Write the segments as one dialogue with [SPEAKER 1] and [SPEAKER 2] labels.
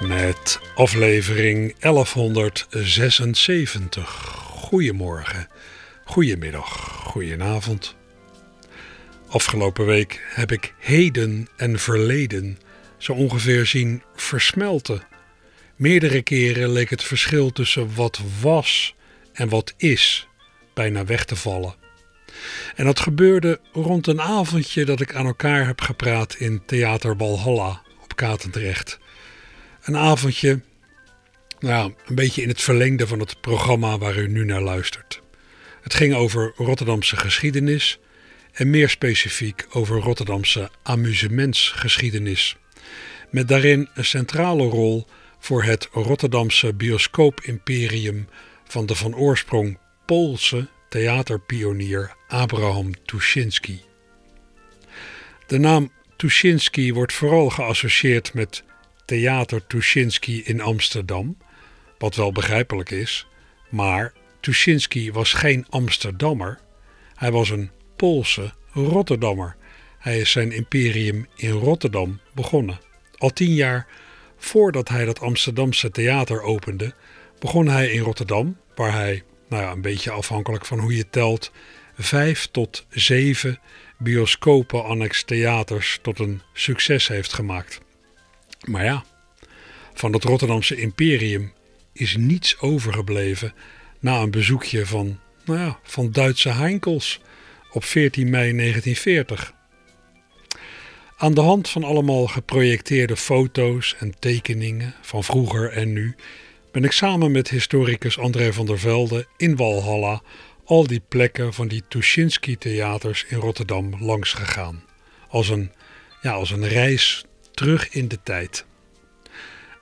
[SPEAKER 1] Met aflevering 1176. Goedemorgen, goedemiddag, goedenavond. Afgelopen week heb ik heden en verleden zo ongeveer zien versmelten. Meerdere keren leek het verschil tussen wat was en wat is bijna weg te vallen. En dat gebeurde rond een avondje dat ik aan elkaar heb gepraat in Theater Walhalla op Katendrecht. Een avondje, nou, een beetje in het verlengde van het programma waar u nu naar luistert. Het ging over Rotterdamse geschiedenis en meer specifiek over Rotterdamse amusementsgeschiedenis. Met daarin een centrale rol voor het Rotterdamse bioscoop-imperium van de van oorsprong Poolse theaterpionier Abraham Tuschinski. De naam Tuschinski wordt vooral geassocieerd met Theater Tuschinski in Amsterdam, wat wel begrijpelijk is, maar Tuschinski was geen Amsterdammer, hij was een Poolse Rotterdammer. Hij is zijn imperium in Rotterdam begonnen. Al tien jaar voordat hij dat Amsterdamse theater opende, begon hij in Rotterdam, waar hij, nou ja, een beetje afhankelijk van hoe je telt, vijf tot zeven bioscopen annex theaters tot een succes heeft gemaakt. Maar ja, van het Rotterdamse imperium is niets overgebleven na een bezoekje van, nou ja, van Duitse Heinkels op 14 mei 1940. Aan de hand van allemaal geprojecteerde foto's en tekeningen van vroeger en nu ben ik samen met historicus André van der Velde in Walhalla al die plekken van die Tuschinski-theaters in Rotterdam langs gegaan. Als een, ja, als een reis terug in de tijd.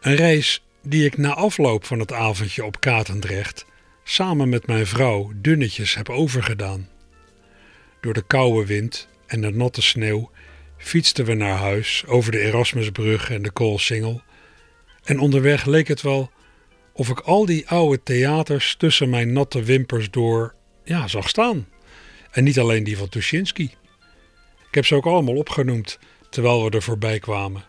[SPEAKER 1] Een reis die ik na afloop van het avondje op Katendrecht samen met mijn vrouw dunnetjes heb overgedaan. Door de koude wind en de natte sneeuw fietsten we naar huis over de Erasmusbrug en de Koolsingel. En onderweg leek het wel of ik al die oude theaters tussen mijn natte wimpers door ja, zag staan. En niet alleen die van Tuschinski. Ik heb ze ook allemaal opgenoemd terwijl we er voorbij kwamen.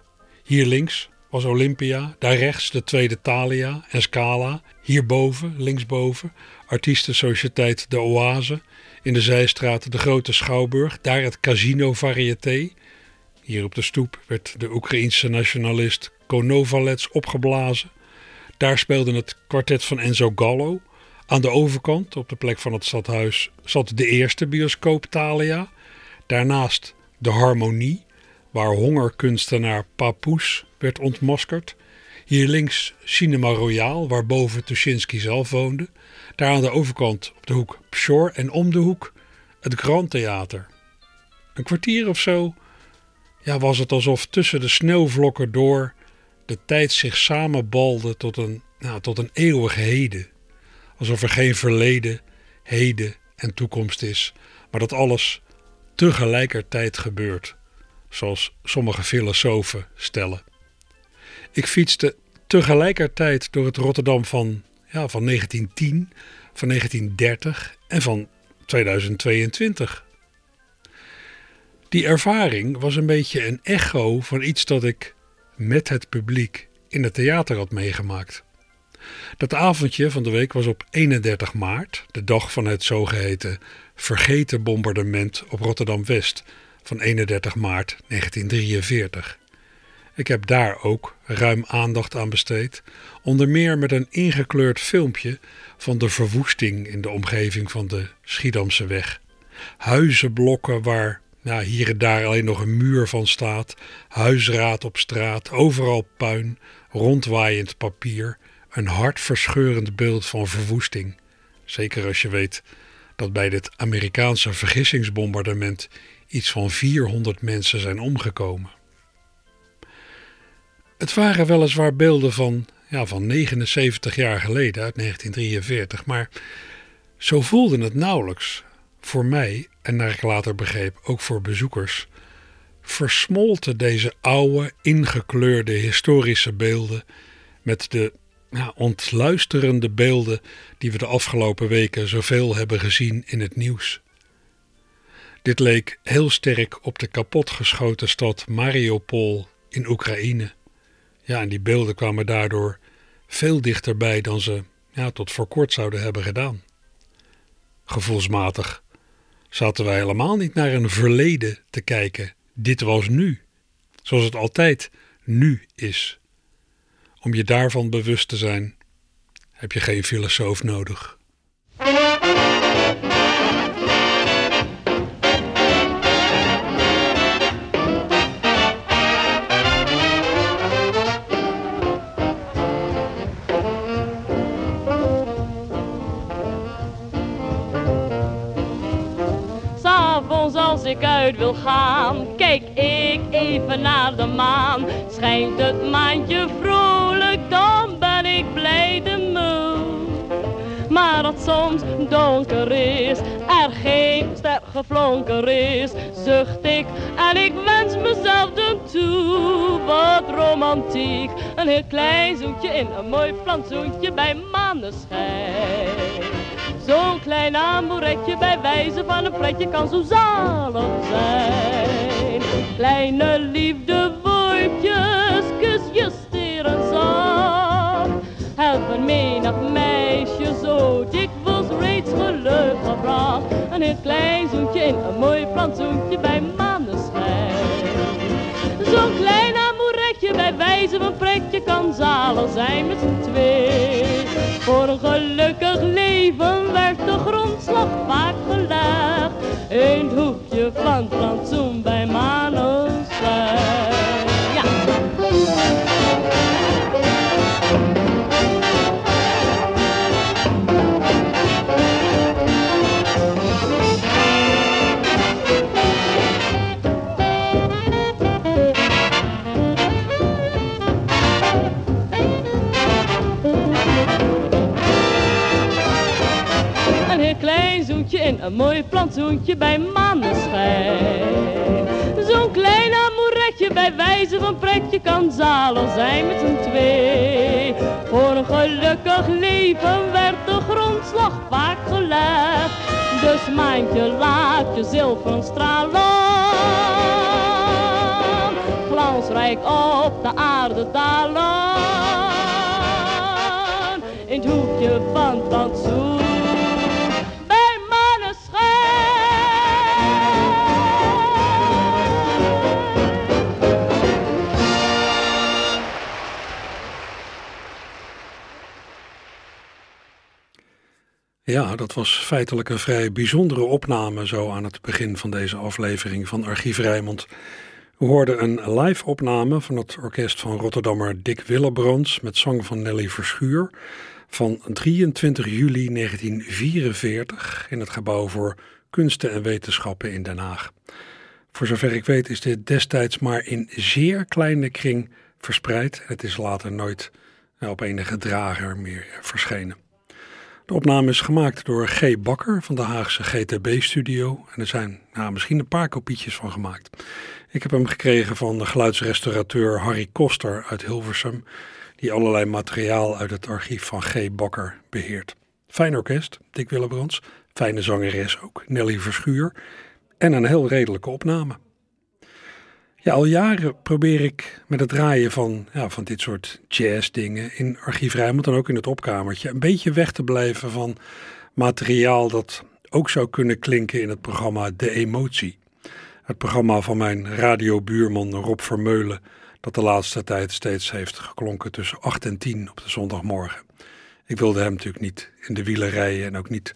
[SPEAKER 1] Hier links was Olympia, daar rechts de Tweede Thalia en Scala. Hierboven, linksboven, Artiestensociëteit De Oase. In de zijstraat de Grote Schouwburg, daar het Casino Varieté. Hier op de stoep werd de Oekraïense nationalist Konovalets opgeblazen. Daar speelde het kwartet van Enzo Gallo. Aan de overkant, op de plek van het stadhuis, zat de eerste bioscoop Thalia. Daarnaast de Harmonie, waar hongerkunstenaar Papoes werd ontmaskerd. Hier links Cinema Royal, waar boven Tuschinski zelf woonde. Daar aan de overkant op de hoek Pshore en om de hoek het Grand Theater. Een kwartier of zo ja, was het alsof tussen de sneeuwvlokken door de tijd zich samenbalde tot een, nou, tot een eeuwig heden. Alsof er geen verleden, heden en toekomst is, maar dat alles tegelijkertijd gebeurt, zoals sommige filosofen stellen. Ik fietste tegelijkertijd door het Rotterdam van, ja, van 1910, van 1930 en van 2022. Die ervaring was een beetje een echo van iets dat ik met het publiek in het theater had meegemaakt. Dat avondje van de week was op 31 maart, de dag van het zogeheten vergeten bombardement op Rotterdam West van 31 maart 1943. Ik heb daar ook ruim aandacht aan besteed, onder meer met een ingekleurd filmpje van de verwoesting in de omgeving van de Schiedamse weg. Huizenblokken waar nou, hier en daar alleen nog een muur van staat, huisraad op straat, overal puin, rondwaaiend papier, een hartverscheurend beeld van verwoesting. Zeker als je weet dat bij dit Amerikaanse vergissingsbombardement iets van 400 mensen zijn omgekomen. Het waren weliswaar beelden van ja, van 79 jaar geleden, uit 1943. Maar zo voelde het nauwelijks voor mij en naar ik later begreep ook voor bezoekers. Versmolten deze oude, ingekleurde historische beelden met de ja, ontluisterende beelden die we de afgelopen weken zoveel hebben gezien in het nieuws. Dit leek heel sterk op de kapotgeschoten stad Mariupol in Oekraïne. Ja, en die beelden kwamen daardoor veel dichterbij dan ze ja, tot voor kort zouden hebben gedaan. Gevoelsmatig zaten wij helemaal niet naar een verleden te kijken. Dit was nu, zoals het altijd nu is. Om je daarvan bewust te zijn, heb je geen filosoof nodig.
[SPEAKER 2] Ik uit wil gaan, kijk ik even naar de maan. Schijnt het maandje vrolijk, dan ben ik blij de moe. Maar dat soms donker is, er geen ster geflonker is, zucht ik en ik wens mezelf dan toe. Wat romantiek, een heel klein zoetje in een mooi plantsoentje bij maneschijn. Zo'n klein amouretje bij wijze van een pretje kan zo zalig zijn. Kleine liefde woordjes, kusjes teer en zacht. Helpen menig meisje zo dikwijls reeds geluk gebracht. Een heel klein zoentje in een mooi plantsoentje bij maneschijn. Zo'n klein amouretje bij wijze van pretje kan zalig zijn met z'n twee. Voor een gelukkig leven werd de grondslag vaak gelegd. Het hoekje van plantsoen bij Manenstein. In een mooi plantsoentje bij maneschijn. Zo'n klein amouretje bij wijze van pretje kan zalig zijn met z'n twee. Voor een gelukkig leven werd de grondslag vaak gelegd. Dus maandje laat je zilveren stralen. Glansrijk op de aarde dalen. In het hoekje van plantsoen.
[SPEAKER 1] Ja, dat was feitelijk een vrij bijzondere opname zo aan het begin van deze aflevering van Archief Rijmond. We hoorden een live opname van het orkest van Rotterdammer Dick Willebrands met zang van Nelly Verschuur van 23 juli 1944 in het gebouw voor kunsten en wetenschappen in Den Haag. Voor zover ik weet is dit destijds maar in zeer kleine kring verspreid. Het is later nooit eh, op enige drager meer verschenen. De opname is gemaakt door G. Bakker van de Haagse GTB-studio en er zijn nou, misschien een paar kopietjes van gemaakt. Ik heb hem gekregen van de geluidsrestaurateur Harry Koster uit Hilversum, die allerlei materiaal uit het archief van G. Bakker beheert. Fijn orkest, Dick Willebrands, fijne zangeres ook, Nelly Verschuur en een heel redelijke opname. Ja, al jaren probeer ik met het draaien van, ja, van dit soort jazzdingen in Archief Rijnmond en ook in het opkamertje een beetje weg te blijven van materiaal dat ook zou kunnen klinken in het programma De Emotie. Het programma van mijn radiobuurman Rob Vermeulen, dat de laatste tijd steeds heeft geklonken tussen 8 en 10 op de zondagmorgen. Ik wilde hem natuurlijk niet in de wielen rijden en ook niet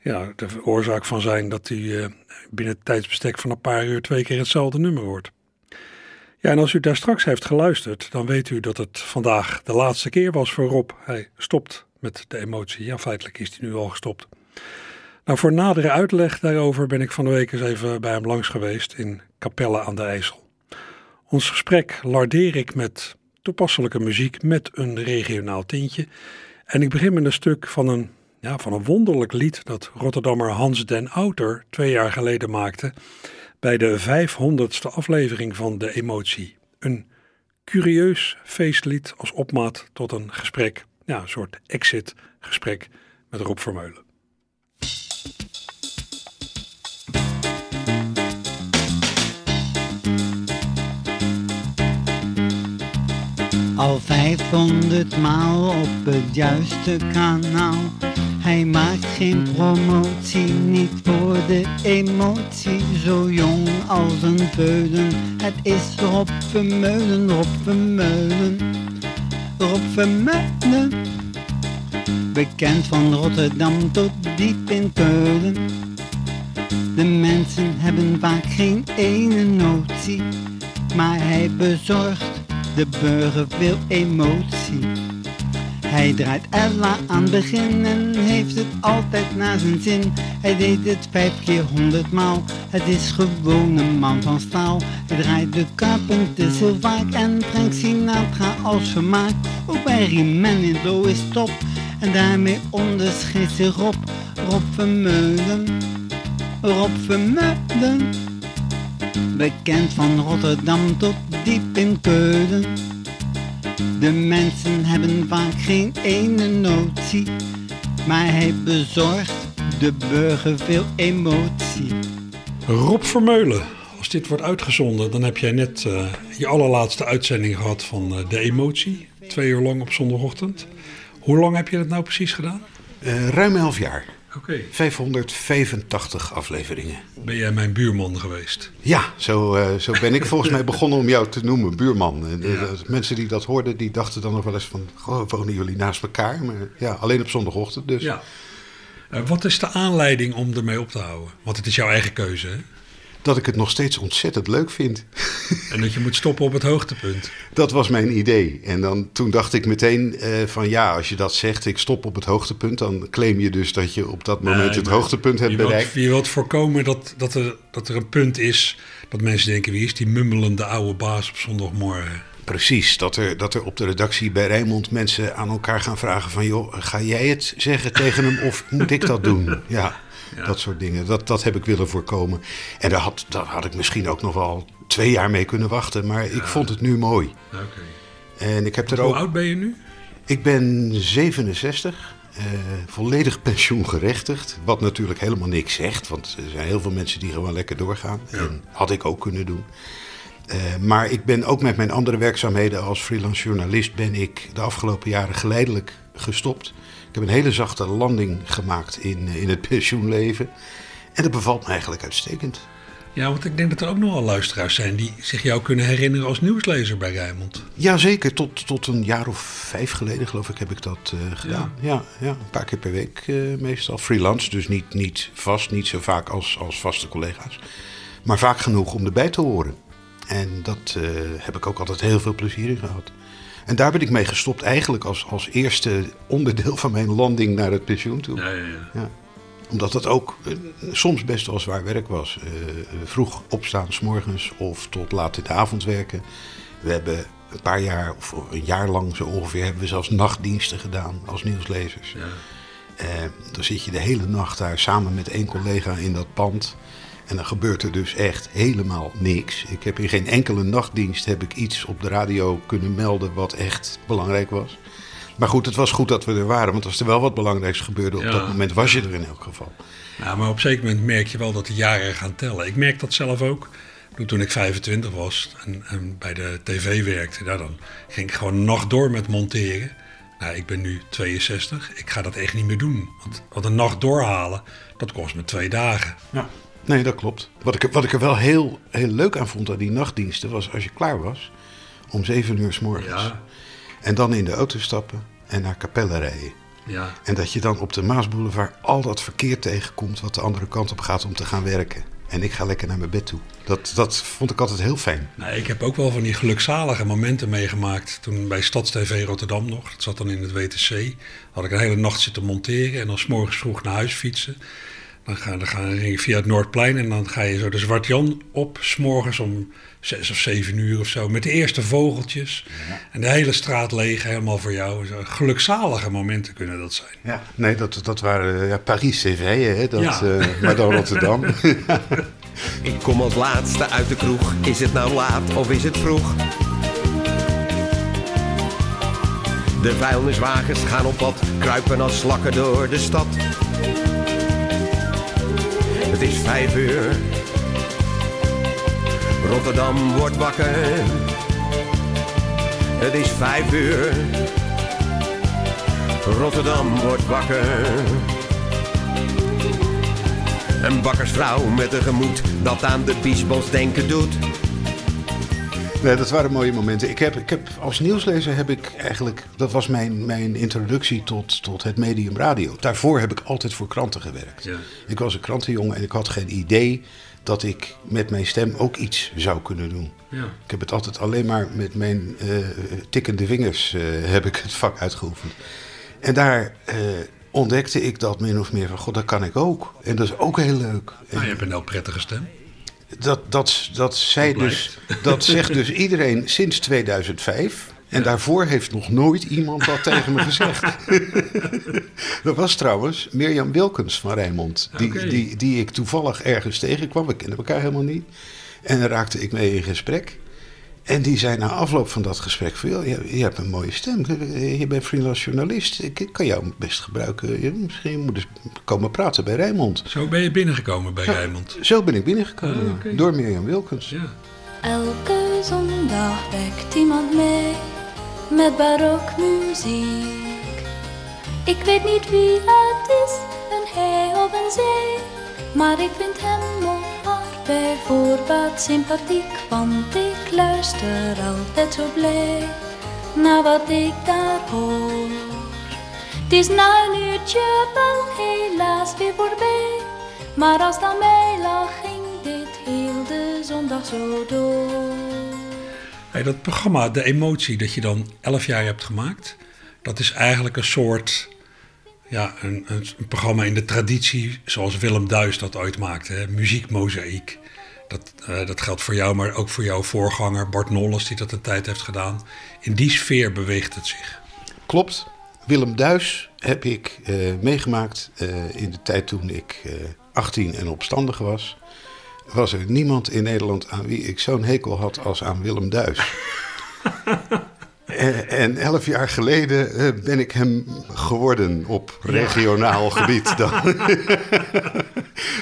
[SPEAKER 1] ja, de oorzaak van zijn dat hij uh, binnen het tijdsbestek van een paar uur twee keer hetzelfde nummer hoort. Ja, en als u daar straks heeft geluisterd, dan weet u dat het vandaag de laatste keer was voor Rob. Hij stopt met de emotie. Ja, feitelijk is hij nu al gestopt. Nou, voor nadere uitleg daarover ben ik van de week eens even bij hem langs geweest in Capelle aan de IJssel. Ons gesprek lardeer ik met toepasselijke muziek met een regionaal tintje. En ik begin met een stuk van een, ja, van een wonderlijk lied dat Rotterdammer Hans den Outer twee jaar geleden maakte bij de 500ste aflevering van De Emotie. Een curieus feestlied als opmaat tot een gesprek, ja, een soort exit-gesprek met Rob Vermeulen.
[SPEAKER 3] Al 500 maal op het juiste kanaal. Hij maakt geen promotie, niet voor de emotie. Zo jong als een veulen, het is Rob Vermeulen, Rob Vermeulen. Rob Vermeulen. Bekend van Rotterdam tot diep in Keulen. De mensen hebben vaak geen ene notie, maar hij bezorgt de burger veel emotie. Hij draait Ella aan het begin en heeft het altijd naar zijn zin. Hij deed het vijf keer honderd maal, het is gewoon een man van staal. Hij draait de Carpenter heel vaak en brengt Sinatra als vermaak. Ook bij Riemen in is top en daarmee onderscheidt zich Rob, Rob Vermeulen. Rob Vermeulen. Bekend van Rotterdam tot diep in Keulen. De mensen hebben vaak geen ene notie, maar hij bezorgt de burger veel emotie.
[SPEAKER 1] Rob Vermeulen, als dit wordt uitgezonden, dan heb jij net uh, je allerlaatste uitzending gehad van uh, De Emotie. Twee uur lang op zondagochtend. Hoe lang heb je dat nou precies gedaan?
[SPEAKER 4] Uh, ruim elf jaar.
[SPEAKER 1] Okay.
[SPEAKER 4] 585 afleveringen.
[SPEAKER 1] Ben jij mijn buurman geweest?
[SPEAKER 4] Ja, zo, uh, zo ben ik volgens mij begonnen om jou te noemen, buurman. En, ja. de, mensen die dat hoorden, die dachten dan nog wel eens van... Goh, wonen jullie naast elkaar? Maar ja, alleen op zondagochtend dus.
[SPEAKER 1] Ja. Uh, wat is de aanleiding om ermee op te houden? Want het is jouw eigen keuze, hè?
[SPEAKER 4] Dat ik het nog steeds ontzettend leuk vind.
[SPEAKER 1] En dat je moet stoppen op het hoogtepunt.
[SPEAKER 4] Dat was mijn idee. En dan, toen dacht ik meteen uh, van ja, als je dat zegt, ik stop op het hoogtepunt, dan claim je dus dat je op dat moment nee, het hoogtepunt hebt
[SPEAKER 1] je
[SPEAKER 4] bereikt.
[SPEAKER 1] Wilt, je wilt voorkomen dat, dat, er, dat er een punt is dat mensen denken, wie is die mummelende oude baas op zondagmorgen?
[SPEAKER 4] Precies, dat er, dat er op de redactie bij Rijnmond mensen aan elkaar gaan vragen van... joh, ga jij het zeggen tegen hem of moet ik dat doen? Ja. Ja. Dat soort dingen. Dat, dat heb ik willen voorkomen. En daar had, daar had ik misschien ook nog wel twee jaar mee kunnen wachten. Maar ik vond het nu mooi.
[SPEAKER 1] Okay.
[SPEAKER 4] En ik heb er
[SPEAKER 1] Hoe
[SPEAKER 4] ook.
[SPEAKER 1] oud ben je nu?
[SPEAKER 4] Ik ben 67. Uh, volledig pensioengerechtigd. Wat natuurlijk helemaal niks zegt. Want er zijn heel veel mensen die gewoon lekker doorgaan. Ja. En had ik ook kunnen doen. Uh, maar ik ben ook met mijn andere werkzaamheden als freelance journalist... ben ik de afgelopen jaren geleidelijk gestopt. Ik heb een hele zachte landing gemaakt in, in het pensioenleven. En dat bevalt me eigenlijk uitstekend.
[SPEAKER 1] Ja, want ik denk dat er ook nog wel luisteraars zijn die zich jou kunnen herinneren als nieuwslezer bij Rijnmond.
[SPEAKER 4] Jazeker, tot, tot een jaar of vijf geleden geloof ik heb ik dat uh, gedaan. Ja. ja. Ja, een paar keer per week uh, meestal. Freelance, dus niet, niet vast, niet zo vaak als, als vaste collega's. Maar vaak genoeg om erbij te horen. En dat uh, heb ik ook altijd heel veel plezier in gehad. En daar ben ik mee gestopt eigenlijk als, als eerste onderdeel van mijn landing naar het pensioen toe.
[SPEAKER 1] Ja, ja, ja.
[SPEAKER 4] ja. Omdat dat ook uh, soms best wel zwaar werk was. Uh, vroeg opstaan s morgens of tot laat in de avond werken. We hebben een paar jaar, of een jaar lang zo ongeveer, hebben we zelfs nachtdiensten gedaan als nieuwslezers.
[SPEAKER 1] Ja.
[SPEAKER 4] Uh, dan zit je de hele nacht daar samen met één collega in dat pand. En dan gebeurt er dus echt helemaal niks. Ik heb in geen enkele nachtdienst heb ik iets op de radio kunnen melden wat echt belangrijk was. Maar goed, het was goed dat we er waren, want als er wel wat belangrijks gebeurde op ja. dat moment, was je er in elk geval.
[SPEAKER 1] Nou, maar op een zeker moment merk je wel dat de jaren gaan tellen. Ik merk dat zelf ook. Toen ik 25 was en, en bij de tv werkte, nou, dan ging ik gewoon nacht door met monteren. Nou, ik ben nu 62. Ik ga dat echt niet meer doen. Want, want een nacht doorhalen, dat kost me twee dagen.
[SPEAKER 4] Ja. Nee, dat klopt. Wat ik, wat ik er wel heel, heel leuk aan vond aan die nachtdiensten was als je klaar was om zeven uur s morgens.
[SPEAKER 1] Ja.
[SPEAKER 4] En dan in de auto stappen en naar Capelle rijden.
[SPEAKER 1] Ja.
[SPEAKER 4] En dat je dan op de Maasboulevard al dat verkeer tegenkomt wat de andere kant op gaat om te gaan werken. En ik ga lekker naar mijn bed toe. Dat, dat vond ik altijd heel fijn.
[SPEAKER 1] Nou, ik heb ook wel van die gelukzalige momenten meegemaakt. Toen bij StadsTV Rotterdam nog. Dat zat dan in het WTC. Had ik een hele nacht zitten monteren en dan 's morgens vroeg naar huis fietsen. Dan ga, dan ga je via het Noordplein en dan ga je zo de Zwart Jan op, s'morgens om zes of zeven uur of zo, met de eerste vogeltjes. En de hele straat leeg, helemaal voor jou. Zo Gelukzalige momenten kunnen dat zijn.
[SPEAKER 4] Ja, nee, dat, dat waren ja, Paris CV, hè, dat,
[SPEAKER 1] Ja.
[SPEAKER 4] eh, maar dan Rotterdam.
[SPEAKER 5] Ik kom als laatste uit de kroeg. Is het nou laat of is het vroeg? De vuilniswagens gaan op pad, kruipen als slakken door de stad. Het is vijf uur. Rotterdam wordt wakker. Het is vijf uur. Rotterdam wordt wakker. Een bakkersvrouw met een gemoed dat aan de biesbos denken doet.
[SPEAKER 4] Nee, dat waren mooie momenten. Ik heb, ik heb, als nieuwslezer heb ik eigenlijk... Dat was mijn, mijn introductie tot, tot het medium radio. Daarvoor heb ik altijd voor kranten gewerkt.
[SPEAKER 1] Ja.
[SPEAKER 4] Ik was een krantenjongen en ik had geen idee... dat ik met mijn stem ook iets zou kunnen doen.
[SPEAKER 1] Ja.
[SPEAKER 4] Ik heb het altijd alleen maar met mijn eh, tikkende vingers... eh, heb ik het vak uitgeoefend. En daar... eh, ontdekte ik dat min of meer van, god, dat kan ik ook. En dat is ook heel leuk.
[SPEAKER 1] Nou, je hebt een heel prettige stem.
[SPEAKER 4] Dat, dat, dat, zei
[SPEAKER 1] Dat
[SPEAKER 4] dus, dat zegt dus iedereen sinds 2005. En daarvoor heeft nog nooit iemand dat tegen me gezegd. dat was trouwens Mirjam Wilkens van Rijnmond. Die, die, die ik toevallig ergens tegenkwam. We kenden elkaar helemaal niet. En daar raakte ik mee in gesprek. En die zei na afloop van dat gesprek: van, joh, je, je hebt een mooie stem. Je bent freelance journalist. Ik ik kan jou best gebruiken. Je- Misschien moet eens komen praten bij Rijnmond.
[SPEAKER 1] Zo ben je binnengekomen bij Rijnmond.
[SPEAKER 4] Zo ben ik binnengekomen.
[SPEAKER 1] Ah.
[SPEAKER 4] Door Mirjam Wilkens.
[SPEAKER 1] Ja.
[SPEAKER 6] Elke zondag wekt iemand mij met barokmuziek. Ik weet niet wie het is, een hij of een zij, maar ik vind hem haar bij voorbaat sympathiek, want ik luister altijd zo blij naar wat ik daar hoor. Het is na een uurtje wel helaas weer voorbij, maar als aan mij lag ging dit heel de zondag zo door.
[SPEAKER 1] Dat programma, de emotie dat je dan elf jaar hebt gemaakt, dat is eigenlijk een soort, ja, een, een, een programma in de traditie zoals Willem Duis dat ooit maakte, hè? muziekmozaïek. Dat, eh, dat geldt voor jou, maar ook voor jouw voorganger Bart Nolles, die dat een tijd heeft gedaan. In die sfeer beweegt het zich.
[SPEAKER 4] Klopt. Willem Duis heb ik eh, meegemaakt eh, in de tijd toen ik eh 18 en opstandig was. Was er niemand in Nederland aan wie ik zo'n hekel had als aan Willem Duis. En, en elf jaar geleden eh, ben ik hem geworden op regionaal gebied. Dan.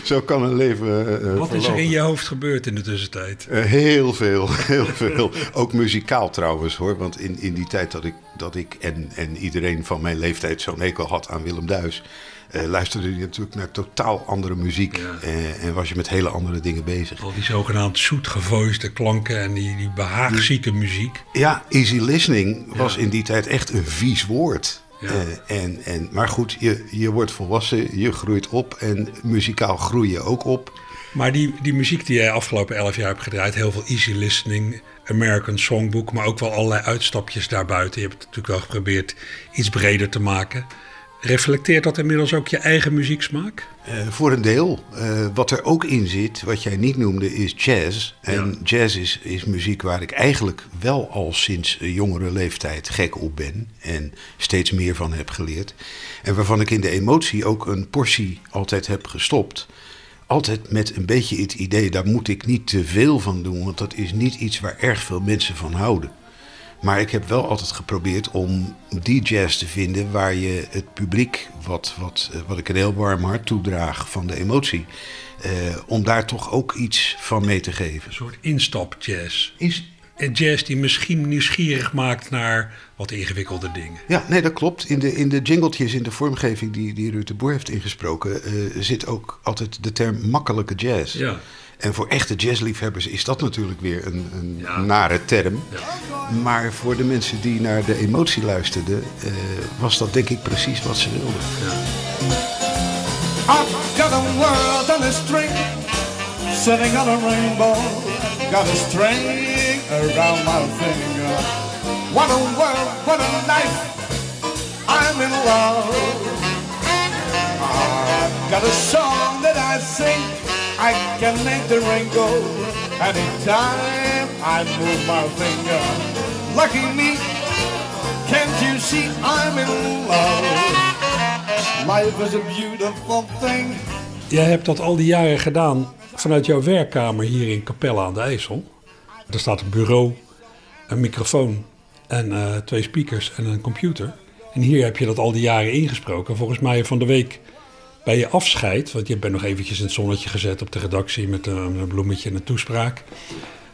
[SPEAKER 4] Zo kan een leven. eh,
[SPEAKER 1] Wat is er in je hoofd gebeurd in de tussentijd?
[SPEAKER 4] Eh, heel veel, heel veel. Ook muzikaal trouwens hoor. Want in, in die tijd dat ik, dat ik en, en iedereen van mijn leeftijd zo'n hekel had aan Willem Duis. Eh, luisterde je natuurlijk naar totaal andere muziek.
[SPEAKER 1] Ja.
[SPEAKER 4] eh, en was je met hele andere dingen bezig.
[SPEAKER 1] Al die zogenaamd zoetgevoiste klanken en die, die behaagzieke muziek.
[SPEAKER 4] Ja, easy listening was
[SPEAKER 1] Ja.
[SPEAKER 4] in die tijd echt een vies woord.
[SPEAKER 1] Ja.
[SPEAKER 4] Eh, en, en, maar goed, je, je wordt volwassen, je groeit op en muzikaal groei je ook op.
[SPEAKER 1] Maar die, die muziek die jij afgelopen elf jaar hebt gedraaid, heel veel easy listening, American Songbook, maar ook wel allerlei uitstapjes daarbuiten. Je hebt het natuurlijk wel geprobeerd iets breder te maken. Reflecteert dat inmiddels ook je eigen muzieksmaak?
[SPEAKER 4] Eh, voor een deel. Eh, wat er ook in zit, wat jij niet noemde, is jazz. En
[SPEAKER 1] Ja.
[SPEAKER 4] jazz is, is muziek waar ik eigenlijk wel al sinds jongere leeftijd gek op ben. En steeds meer van heb geleerd. En waarvan ik in de emotie ook een portie altijd heb gestopt. Altijd met een beetje het idee, daar moet ik niet te veel van doen. Want dat is niet iets waar erg veel mensen van houden. Maar ik heb wel altijd geprobeerd om die jazz te vinden waar je het publiek, wat, wat, eh, wat ik een heel warm hart toedraag van de emotie, eh, om daar toch ook iets van mee te geven.
[SPEAKER 1] Een soort instapjazz.
[SPEAKER 4] Is,
[SPEAKER 1] Een jazz die misschien nieuwsgierig maakt naar wat ingewikkelde dingen.
[SPEAKER 4] ja, nee, dat klopt. In de, in de jingletjes, in de vormgeving die, die Ruud de Boer heeft ingesproken, eh, zit ook altijd de term makkelijke jazz.
[SPEAKER 1] Ja.
[SPEAKER 4] En voor echte jazzliefhebbers is dat natuurlijk weer een, een
[SPEAKER 1] Ja.
[SPEAKER 4] nare term. Maar voor de mensen die naar de emotie luisterden, eh, was dat denk ik precies wat ze wilden.
[SPEAKER 7] I've got a world on a string, sitting on a rainbow. Got a string around my finger. What a world, what a life. I'm in love. I've got a song that I can make the rain go anytime I move my finger. Lucky me, can't you see I'm in love? Life is a beautiful thing.
[SPEAKER 1] Jij hebt dat al die jaren gedaan vanuit jouw werkkamer hier in Capelle aan de IJssel. Er staat een bureau, een microfoon en eh, twee speakers en een computer. En hier heb je dat al die jaren ingesproken. Volgens mij van de week bij je afscheid, want je bent nog eventjes in het zonnetje gezet op de redactie met een, een bloemetje en een toespraak.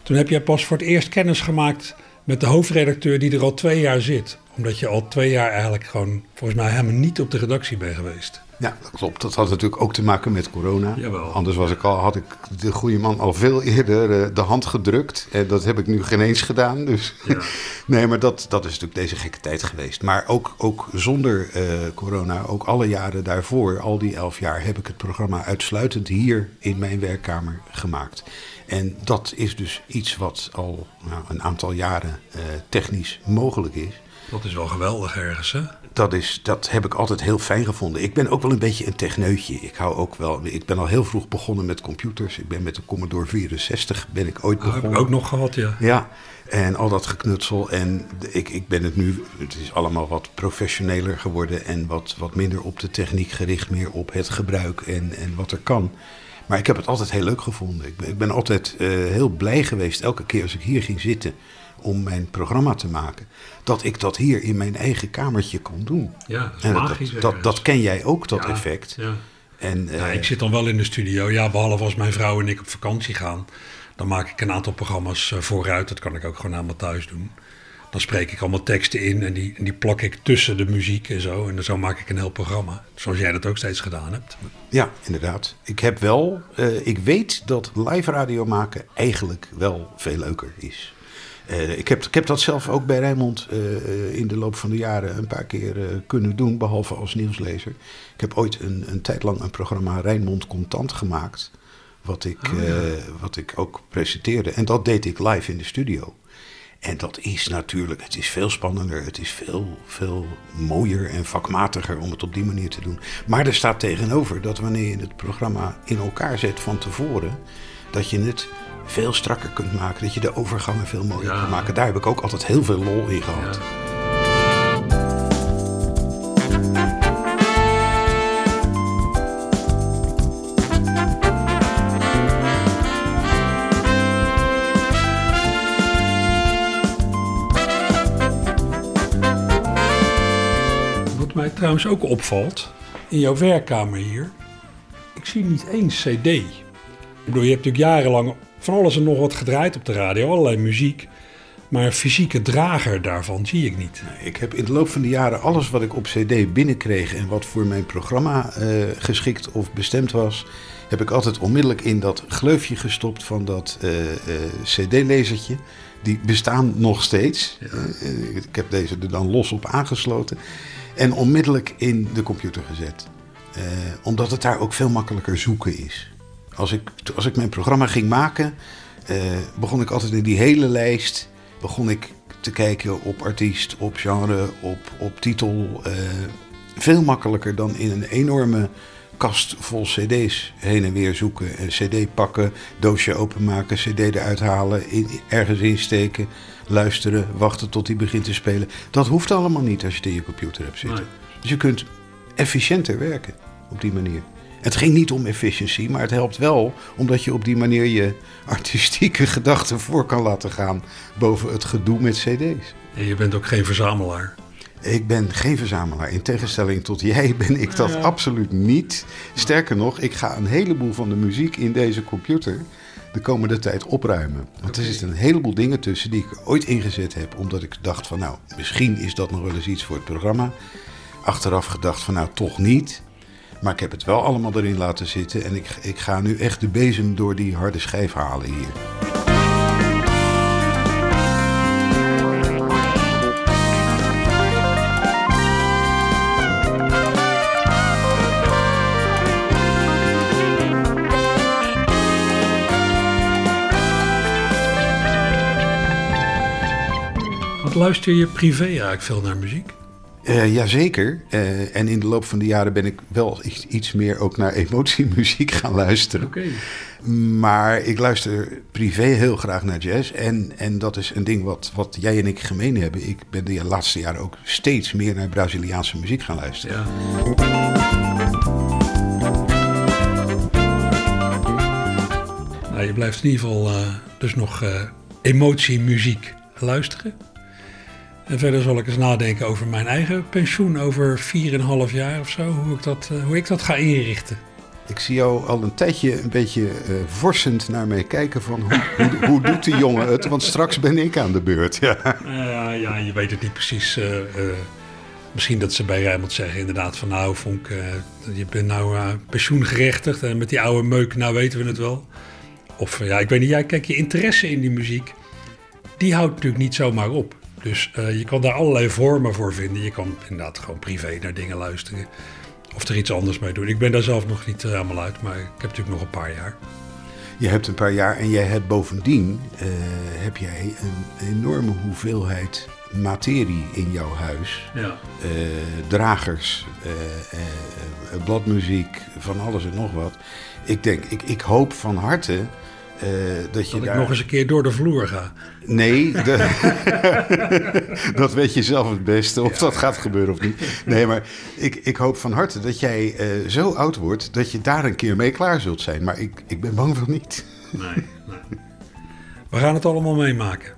[SPEAKER 1] Toen heb jij pas voor het eerst kennis gemaakt met de hoofdredacteur die er al twee jaar zit. Omdat je al twee jaar eigenlijk gewoon volgens mij helemaal niet op de redactie bent geweest.
[SPEAKER 4] Ja, dat klopt. Dat had natuurlijk ook te maken met corona.
[SPEAKER 1] Jawel.
[SPEAKER 4] Anders was ik al, had ik de goede man al veel eerder eh, de hand gedrukt. En dat heb ik nu geen eens gedaan. Dus. nee, maar dat, dat is natuurlijk deze gekke tijd geweest. Maar ook, ook zonder eh, corona, ook alle jaren daarvoor, al die elf jaar, heb ik het programma uitsluitend hier in mijn werkkamer gemaakt. En dat is dus iets wat al nou, een aantal jaren eh, technisch mogelijk is.
[SPEAKER 1] Dat is wel geweldig ergens, hè?
[SPEAKER 4] Dat, is, dat heb ik altijd heel fijn gevonden. Ik ben ook wel een beetje een techneutje. Ik hou ook wel. Ik ben al heel vroeg begonnen met computers. Ik ben met de Commodore 64 ben ik ooit
[SPEAKER 1] Dat heb
[SPEAKER 4] begonnen.
[SPEAKER 1] ik ook nog gehad, ja.
[SPEAKER 4] Ja, en al dat geknutsel. En ik, ik ben het nu, het is allemaal wat professioneler geworden en wat, wat minder op de techniek gericht, meer op het gebruik en, en wat er kan. Maar ik heb het altijd heel leuk gevonden. Ik ben, ik ben altijd eh, heel blij geweest, elke keer als ik hier ging zitten om mijn programma te maken, dat ik dat hier in mijn eigen kamertje kon doen.
[SPEAKER 1] Ja, dat is
[SPEAKER 4] En dat,
[SPEAKER 1] magisch
[SPEAKER 4] dat, dat, ken jij ook, dat
[SPEAKER 1] Ja,
[SPEAKER 4] effect.
[SPEAKER 1] Ja.
[SPEAKER 4] En,
[SPEAKER 1] Ja,
[SPEAKER 4] eh,
[SPEAKER 1] ik zit dan wel in de studio. Ja, behalve als mijn vrouw en ik op vakantie gaan. Dan maak ik een aantal programma's eh, vooruit. Dat kan ik ook gewoon allemaal thuis doen. Dan spreek ik allemaal teksten in en die, en die plak ik tussen de muziek en zo. En dan zo maak ik een heel programma. Zoals jij dat ook steeds gedaan hebt.
[SPEAKER 4] Ja, inderdaad. Ik heb wel, eh, ik weet dat live radio maken eigenlijk wel veel leuker is. Eh, ik, heb, ik heb dat zelf ook bij Rijnmond eh, eh, in de loop van de jaren een paar keer kunnen doen, behalve als nieuwslezer. Ik heb ooit een, een tijd lang een programma Rijnmond Contant gemaakt, wat ik, eh, wat ik ook presenteerde. En dat deed ik live in de studio. En dat is natuurlijk, het is veel spannender, het is veel, veel mooier en vakmatiger om het op die manier te doen. Maar er staat tegenover dat wanneer je het programma in elkaar zet van tevoren, dat je het veel strakker kunt maken, dat je de overgangen veel mooier
[SPEAKER 1] Ja.
[SPEAKER 4] kunt maken. Daar heb ik ook altijd heel veel lol in gehad.
[SPEAKER 1] Wat mij trouwens ook opvalt, in jouw werkkamer hier. Ik zie niet één cd. Ik bedoel, je hebt natuurlijk jarenlang van alles en nog wat gedraaid op de radio. Allerlei muziek. Maar een fysieke drager daarvan zie ik niet.
[SPEAKER 4] Ik heb in de loop van de jaren alles wat ik op CD binnenkreeg en wat voor mijn programma eh, geschikt of bestemd was, heb ik altijd onmiddellijk in dat gleufje gestopt van dat eh, eh, CD-lezertje. Die bestaan nog steeds. Ik heb deze er dan los op aangesloten en onmiddellijk in de computer gezet. Omdat het daar ook veel makkelijker zoeken is. Als ik, als ik mijn programma ging maken, eh, begon ik altijd in die hele lijst begon ik te kijken op artiest, op genre, op, op titel. eh, veel makkelijker dan in een enorme kast vol cd's heen en weer zoeken. Een cd pakken, doosje openmaken, cd eruit halen, in, ergens insteken, luisteren, wachten tot die begint te spelen. Dat hoeft allemaal niet als je het in je computer hebt zitten. Dus je kunt efficiënter werken op die manier. Het ging niet om efficiëntie, maar het helpt wel omdat je op die manier je artistieke gedachten voor kan laten gaan boven het gedoe met cd's.
[SPEAKER 1] En je bent ook geen verzamelaar.
[SPEAKER 4] Ik ben geen verzamelaar. In tegenstelling tot jij ben ik dat absoluut niet. Sterker nog, ik ga een heleboel van de muziek in deze computer de komende tijd opruimen. Want er zitten een heleboel dingen tussen die ik ooit ingezet heb. Omdat ik dacht van nou, misschien is dat nog wel eens iets voor het programma. Achteraf gedacht van nou, toch niet. Maar ik heb het wel allemaal erin laten zitten. En ik, ik ga nu echt de bezem door die harde schijf halen hier.
[SPEAKER 1] Wat luister je privé eigenlijk veel naar muziek?
[SPEAKER 4] Uh, jazeker. Uh, en in de loop van de jaren ben ik wel iets, iets meer ook naar emotiemuziek gaan luisteren.
[SPEAKER 1] Oké.
[SPEAKER 4] Maar ik luister privé heel graag naar jazz. En, en dat is een ding wat, wat jij en ik gemeen hebben. Ik ben de laatste jaren ook steeds meer naar Braziliaanse muziek gaan luisteren.
[SPEAKER 1] Ja. Nou, je blijft in ieder geval uh, dus nog uh, emotiemuziek luisteren. En verder zal ik eens nadenken over mijn eigen pensioen over 4,5 jaar of zo. Hoe ik, dat, uh, hoe ik dat ga inrichten.
[SPEAKER 4] Ik zie jou al een tijdje een beetje uh, vorsend naar mij kijken van hoe, hoe, hoe, doet die jongen het? Want straks ben ik aan de beurt. Ja,
[SPEAKER 1] uh, ja je weet het niet precies. Uh, misschien dat ze bij Rijmond zeggen inderdaad van nou Vonk, je bent nou pensioengerechtigd en met die oude meuk, nou weten we het wel. Of ja, ik weet niet, jij kijk je interesse in die muziek, die houdt natuurlijk niet zomaar op. Dus je kan daar allerlei vormen voor vinden. Je kan inderdaad gewoon privé naar dingen luisteren of er iets anders mee doen. Ik ben daar zelf nog niet helemaal uit, maar ik heb natuurlijk nog een paar jaar.
[SPEAKER 4] Je hebt een paar jaar en jij hebt bovendien uh, heb jij een enorme hoeveelheid materie in jouw huis.
[SPEAKER 1] Ja.
[SPEAKER 4] Uh, dragers, bladmuziek, van alles en nog wat. Ik denk, ik, ik hoop van harte uh, dat je
[SPEAKER 1] dat
[SPEAKER 4] daar...
[SPEAKER 1] ik nog eens een keer door de vloer ga.
[SPEAKER 4] Nee, de... dat weet je zelf het beste, of ja. dat gaat gebeuren of niet. Nee, maar ik, ik hoop van harte dat jij uh, zo oud wordt dat je daar een keer mee klaar zult zijn. Maar ik, ik ben bang van niet.
[SPEAKER 1] Nee, nee. We gaan het allemaal meemaken.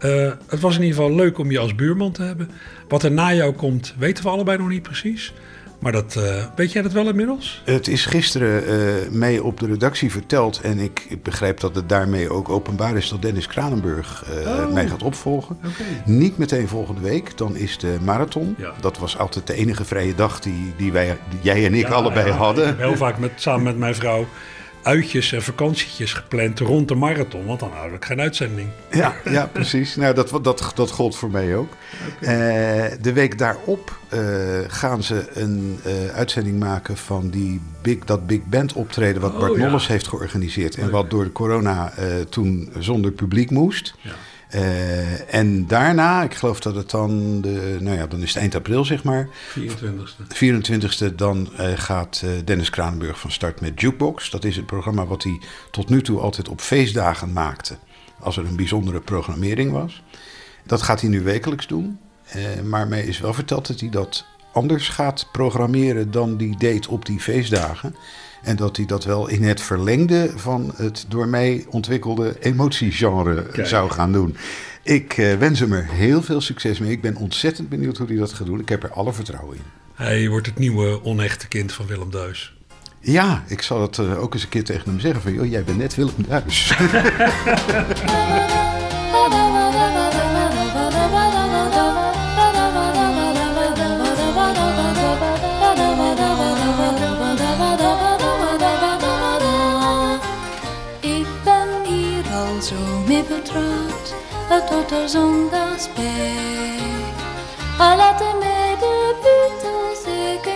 [SPEAKER 1] Uh, het was in ieder geval leuk om je als buurman te hebben. Wat er na jou komt, weten we allebei nog niet precies. Maar dat, uh, weet jij dat wel inmiddels?
[SPEAKER 4] Het is gisteren uh, mee op de redactie verteld. En ik, ik, begrijp dat het daarmee ook openbaar is dat Dennis Kranenburg uh, oh. mij gaat opvolgen.
[SPEAKER 1] Okay.
[SPEAKER 4] Niet meteen volgende week, dan is de marathon.
[SPEAKER 1] Ja.
[SPEAKER 4] Dat was altijd de enige vrije dag die, die, wij, die jij en ik ja, allebei
[SPEAKER 1] ja,
[SPEAKER 4] hadden.
[SPEAKER 1] Ik heb heel vaak met, samen met mijn vrouw uitjes en vakantietjes gepland rond de marathon, want dan hou ik geen uitzending.
[SPEAKER 4] Ja, ja precies. Nou, dat, dat, dat gold voor mij ook. Okay. Uh, de week daarop uh, gaan ze een uh, uitzending maken van die big, dat Big Band optreden wat
[SPEAKER 1] Oh,
[SPEAKER 4] Bart
[SPEAKER 1] ja.
[SPEAKER 4] Nolles heeft georganiseerd. En wat door de corona toen zonder publiek moest.
[SPEAKER 1] Ja.
[SPEAKER 4] Uh, en daarna, ik geloof dat het dan, de, nou ja, dan is het eind april zeg maar.
[SPEAKER 1] 24e.
[SPEAKER 4] 24e, dan uh, gaat uh, Dennis Kranenburg van start met Jukebox. Dat is het programma wat hij tot nu toe altijd op feestdagen maakte. Als er een bijzondere programmering was. Dat gaat hij nu wekelijks doen. maar mij is wel verteld dat hij dat anders gaat programmeren dan die deed op die feestdagen. En dat hij dat wel in het verlengde van het door mij ontwikkelde emotiegenre
[SPEAKER 1] Kijk.
[SPEAKER 4] zou gaan doen. Ik uh, wens hem er heel veel succes mee. Ik ben ontzettend benieuwd hoe hij dat gaat doen. Ik heb er alle vertrouwen in.
[SPEAKER 1] Hij wordt het nieuwe onechte kind van Willem Duis.
[SPEAKER 4] Ja, ik zal het uh, ook eens een keer tegen hem zeggen van... joh, jij bent net Willem Duis.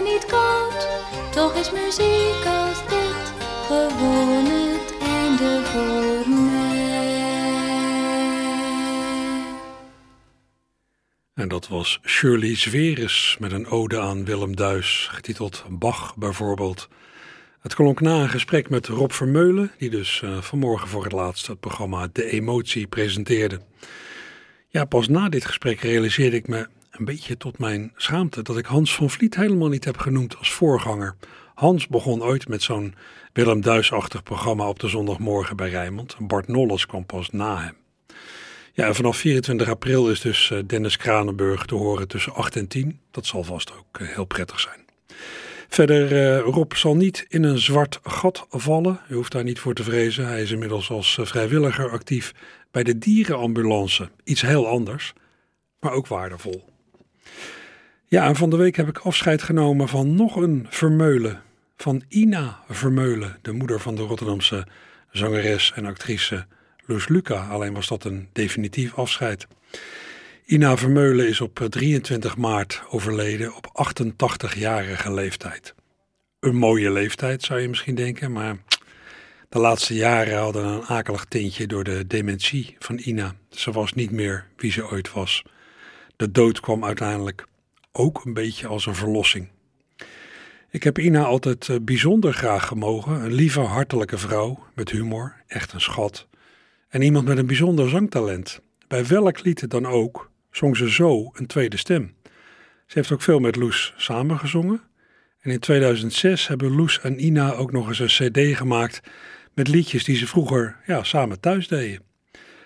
[SPEAKER 6] niet toch is muziek.
[SPEAKER 1] En dat was Shirley Zweres met een ode aan Willem Duis, getiteld Bach bijvoorbeeld. Het klonk na een gesprek met Rob Vermeulen, die dus uh, vanmorgen voor het laatst het programma De Emotie presenteerde. Ja, pas na dit gesprek realiseerde ik me een beetje tot mijn schaamte dat ik Hans van Vliet helemaal niet heb genoemd als voorganger. Hans begon ooit met zo'n Willem Duis-achtig programma op de zondagmorgen bij Rijnmond. Bart Nolles kwam pas na hem. Ja, en vanaf 24 april is dus uh, Dennis Kranenburg te horen tussen 8 en 10. Dat zal vast ook uh, heel prettig zijn. Verder, uh, Rob zal niet in een zwart gat vallen. U hoeft daar niet voor te vrezen. Hij is inmiddels als vrijwilliger actief bij de dierenambulance. Iets heel anders, maar ook waardevol. Ja, en van de week heb ik afscheid genomen van nog een Vermeulen. Van Ina Vermeulen, de moeder van de Rotterdamse zangeres en actrice Loes Luca. Alleen was dat een definitief afscheid. Ina Vermeulen is op 23 maart overleden op 88-jarige leeftijd. Een mooie leeftijd zou je misschien denken, maar de laatste jaren hadden een akelig tintje door de dementie van Ina. Ze was niet meer wie ze ooit was. De dood kwam uiteindelijk ook een beetje als een verlossing. Ik heb Ina altijd eh, bijzonder graag gemogen. Een lieve, hartelijke vrouw met humor, echt een schat. En iemand met een bijzonder zangtalent. Bij welk lied dan ook zong ze zo een tweede stem. Ze heeft ook veel met Loes samengezongen. En in 2006 hebben Loes en Ina ook nog eens een cd gemaakt met liedjes die ze vroeger ja, samen thuis deden.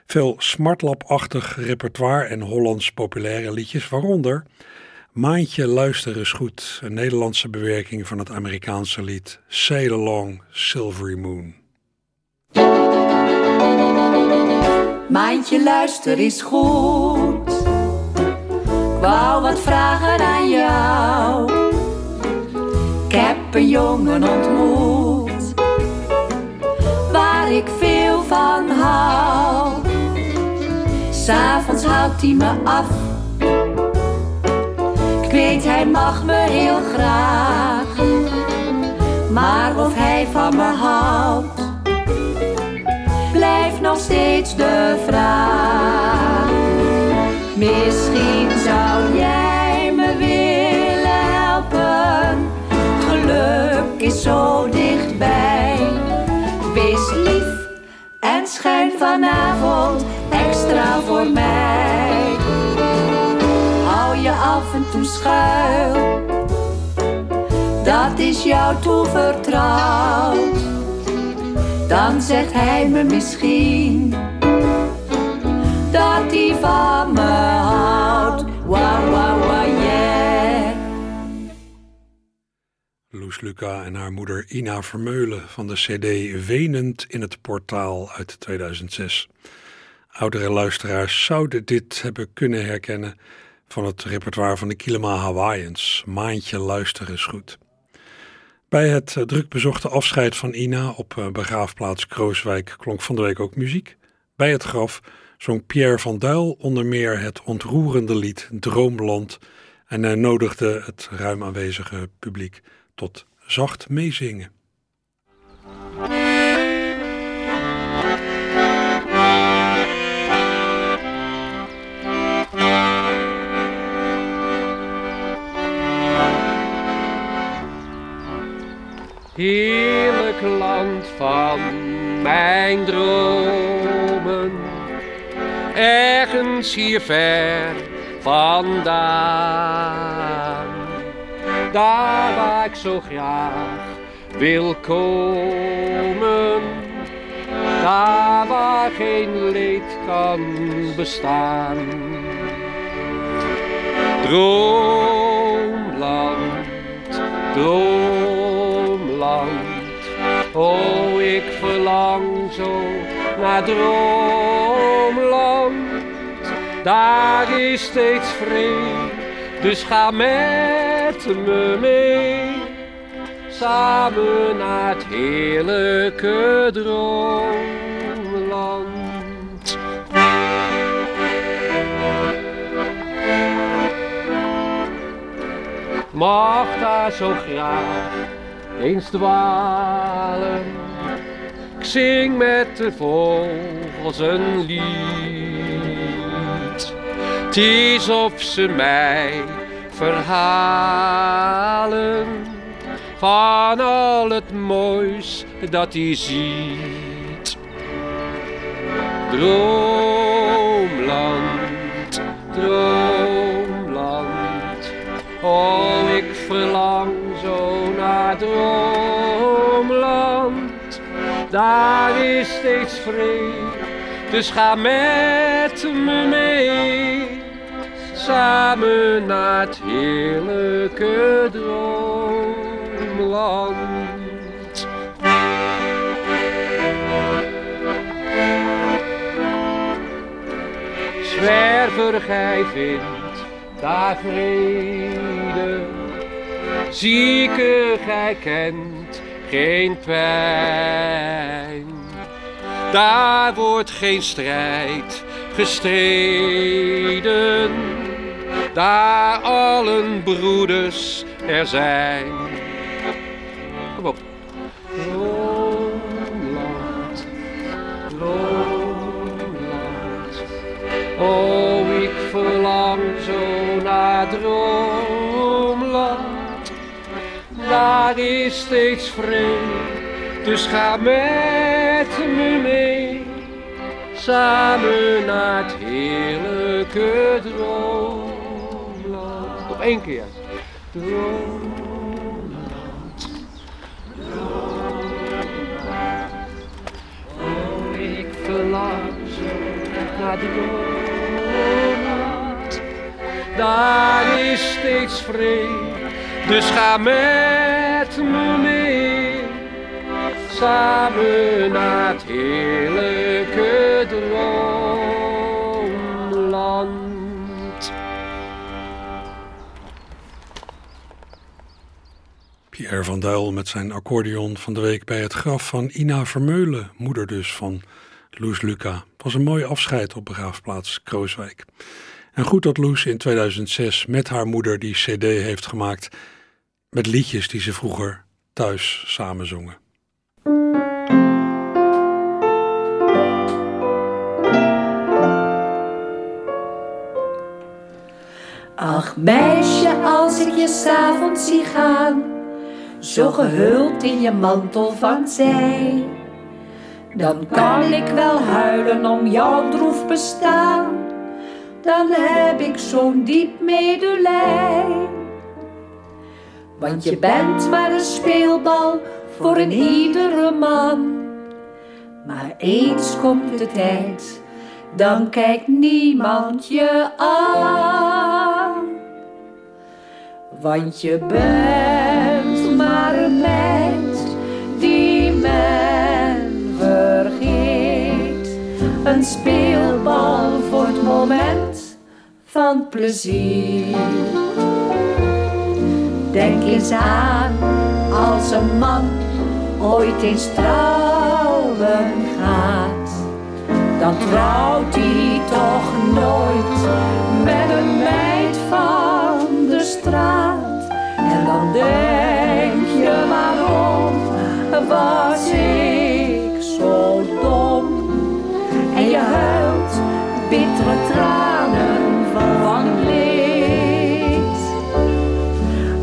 [SPEAKER 1] Veel smartlap-achtig repertoire en Hollands populaire liedjes, waaronder Maandje luister eens goed, een Nederlandse bewerking van het Amerikaanse lied Sail Along Silvery Moon.
[SPEAKER 8] Maandje luister eens goed, ik wou wat vragen aan jou. Ik heb een jongen ontmoet, S'avonds houdt hij me af weet hij mag me heel graag. Maar of hij van me houdt, blijft nog steeds de vraag. Misschien zou jij me willen helpen. Geluk is zo dichtbij. Wees lief en schijn vanavond extra voor mij je af en toe schuil. Dat is jou toevertrouwd. Dan zegt hij me misschien dat hij van me houdt. Wauw, wauw, yeah.
[SPEAKER 1] Loes Luca en haar moeder Ina Vermeulen van de CD Wenend in het portaal uit 2006. Oudere luisteraars zouden dit hebben kunnen herkennen van het repertoire van de Kilima Hawaiians. Maandje luister is goed. Bij het eh, druk bezochte afscheid van Ina op eh, begraafplaats Krooswijk klonk van de week ook muziek. Bij het graf zong Pierre van Duil onder meer het ontroerende lied Droomland en hij nodigde het ruim aanwezige publiek tot zacht meezingen.
[SPEAKER 9] Heerlijk land van mijn dromen. Ergens hier ver vandaan, daar waar ik zo graag wil komen. Daar waar geen leed kan bestaan. Droomland, Oh, ik verlang zo naar droomland. Daar is steeds vrede, dus ga met me mee. Samen naar het heerlijke droomland. Mag daar zo graag eens dwalen. Ik zing met de vogels een lied. Het is of ze mij verhalen van al het moois dat hij ziet. Droomland, droomland, oh ik verlang zo naar droomland. Daar is steeds vrede, dus ga met me mee. Samen naar het heerlijke droomland. Zwerver, gij vindt daar vrede Zieke, gij kent geen pijn. Daar wordt geen strijd gestreden, daar allen broeders er zijn. Kom op. Droomland, droomland, oh ik verlang zo naar droom daar is steeds vrede. Dus ga met me mee, samen naar het heerlijke droomland. Nog één keer. Droomland. Oh, ik verlang zo naar droomland. Daar is steeds vrede, dus ga met me mee samen naar het heerlijke droomland.
[SPEAKER 1] Pierre van Duil met zijn accordeon van de week bij het graf van Ina Vermeulen, moeder dus van Loes Luca. Was een mooi afscheid op begraafplaats Krooswijk. En goed dat Loes in 2006 met haar moeder die cd heeft gemaakt met liedjes die ze vroeger thuis samen zongen.
[SPEAKER 8] Ach meisje, als ik je s'avonds zie gaan, zo gehuld in je mantel van zij, dan kan ik wel huilen om jouw droef bestaan, dan heb ik zo'n diep medelij. Want je bent maar een speelbal voor een iedere man, maar eens komt de tijd, dan kijkt niemand je aan. Want je bent maar een meid die men vergeet. Een speelbal plezier. Denk eens aan als een man ooit eens trouwen gaat. Dan trouwt hij toch nooit met een meid van de straat. En dan denk je waarom was ik zo dom.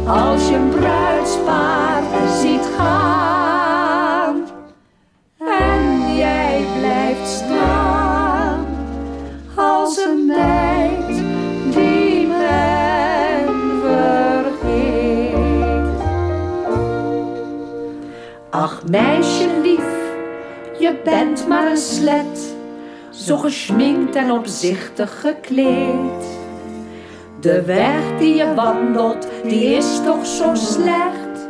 [SPEAKER 8] Als je een bruidspaar ziet gaan en jij blijft staan als een meid die men vergeet. Ach meisje lief, je bent maar een slet, zo geschminkt en opzichtig gekleed. De weg die je wandelt, die is toch zo slecht.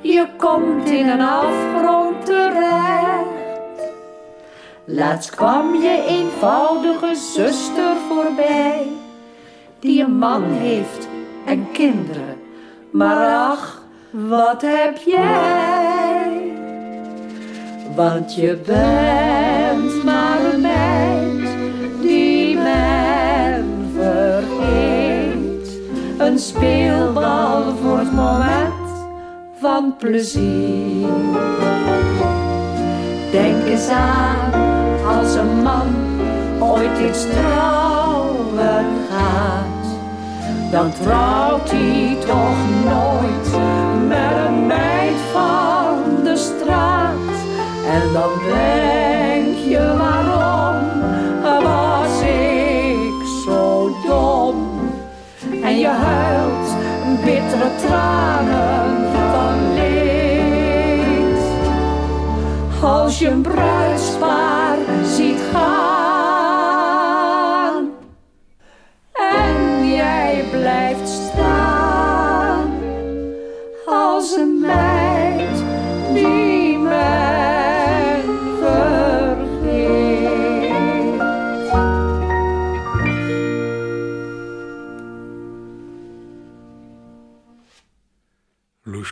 [SPEAKER 8] Je komt in een afgrond terecht. Laatst kwam je eenvoudige zuster voorbij, die een man heeft en kinderen. Maar ach, wat heb jij? Want je bent maar speelbal voor het moment van plezier. Denk eens aan als een man ooit eens trouwen gaat. Dan trouwt hij toch nooit met een meid van de straat. En dan denk je waarom En je huilt bittere tranen van leed. Als je een bruidspaar ziet gaan.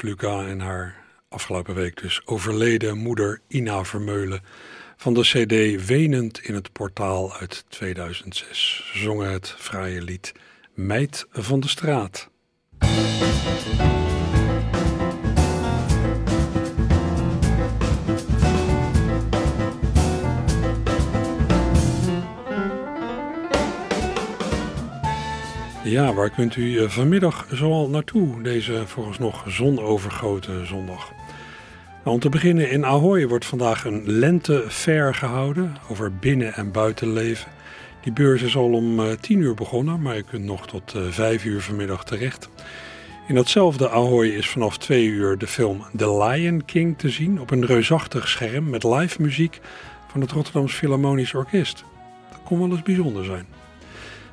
[SPEAKER 1] Luca en haar afgelopen week dus overleden moeder Ina Vermeulen van de cd Wenend in het portaal uit 2006. Ze zongen het fraaie lied Meid van de Straat. Ja, waar kunt u eh, vanmiddag zoal naartoe, deze vooralsnog zonovergoten zondag? Nou, om te beginnen in Ahoy wordt vandaag een lentefair gehouden over binnen- en buitenleven. Die beurs is al om uh, 10 uur begonnen, maar je kunt nog tot uh, 5 uur vanmiddag terecht. In datzelfde Ahoy is vanaf 2 uur de film The Lion King te zien op een reusachtig scherm met live muziek van het Rotterdams Philharmonisch Orkest. Dat kon wel eens bijzonder zijn.